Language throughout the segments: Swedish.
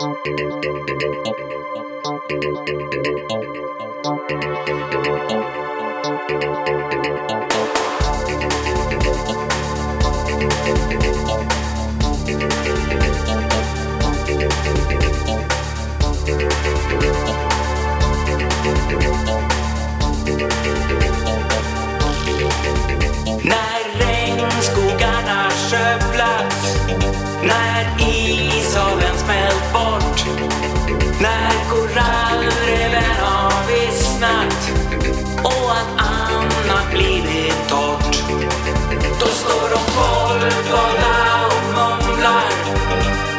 När regnskogarna skövlats När när korallreven har vissnat Och att annat blivit torrt Då står de folkvalda och mumlar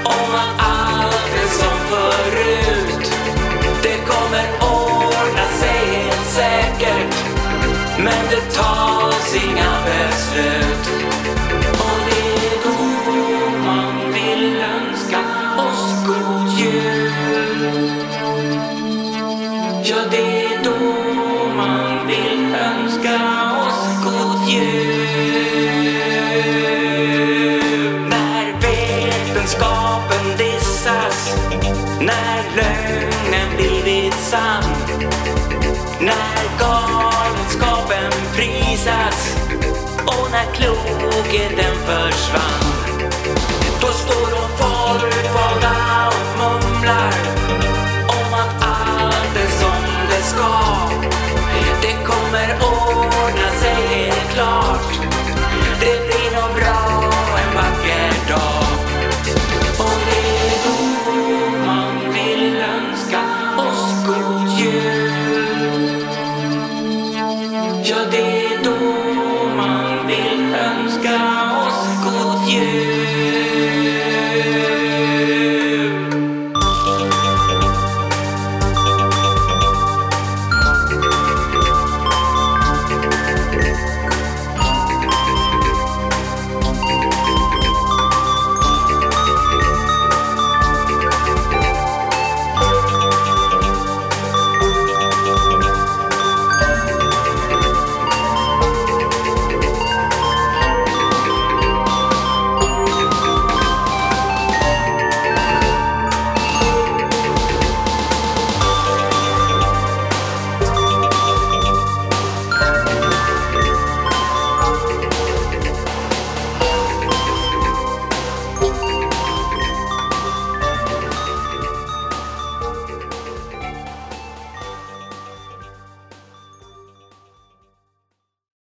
Om att allt är som förut. Det kommer ordna sig helt säkert men det tas inga beslut. Ja, det är då man vill önska oss god jul. När vetenskapen dissas När lögnen blivit sann när galenskapen prisas och när klokheten försvann. Ska Det kommer ordna sig helt klart. Det blir nog bra.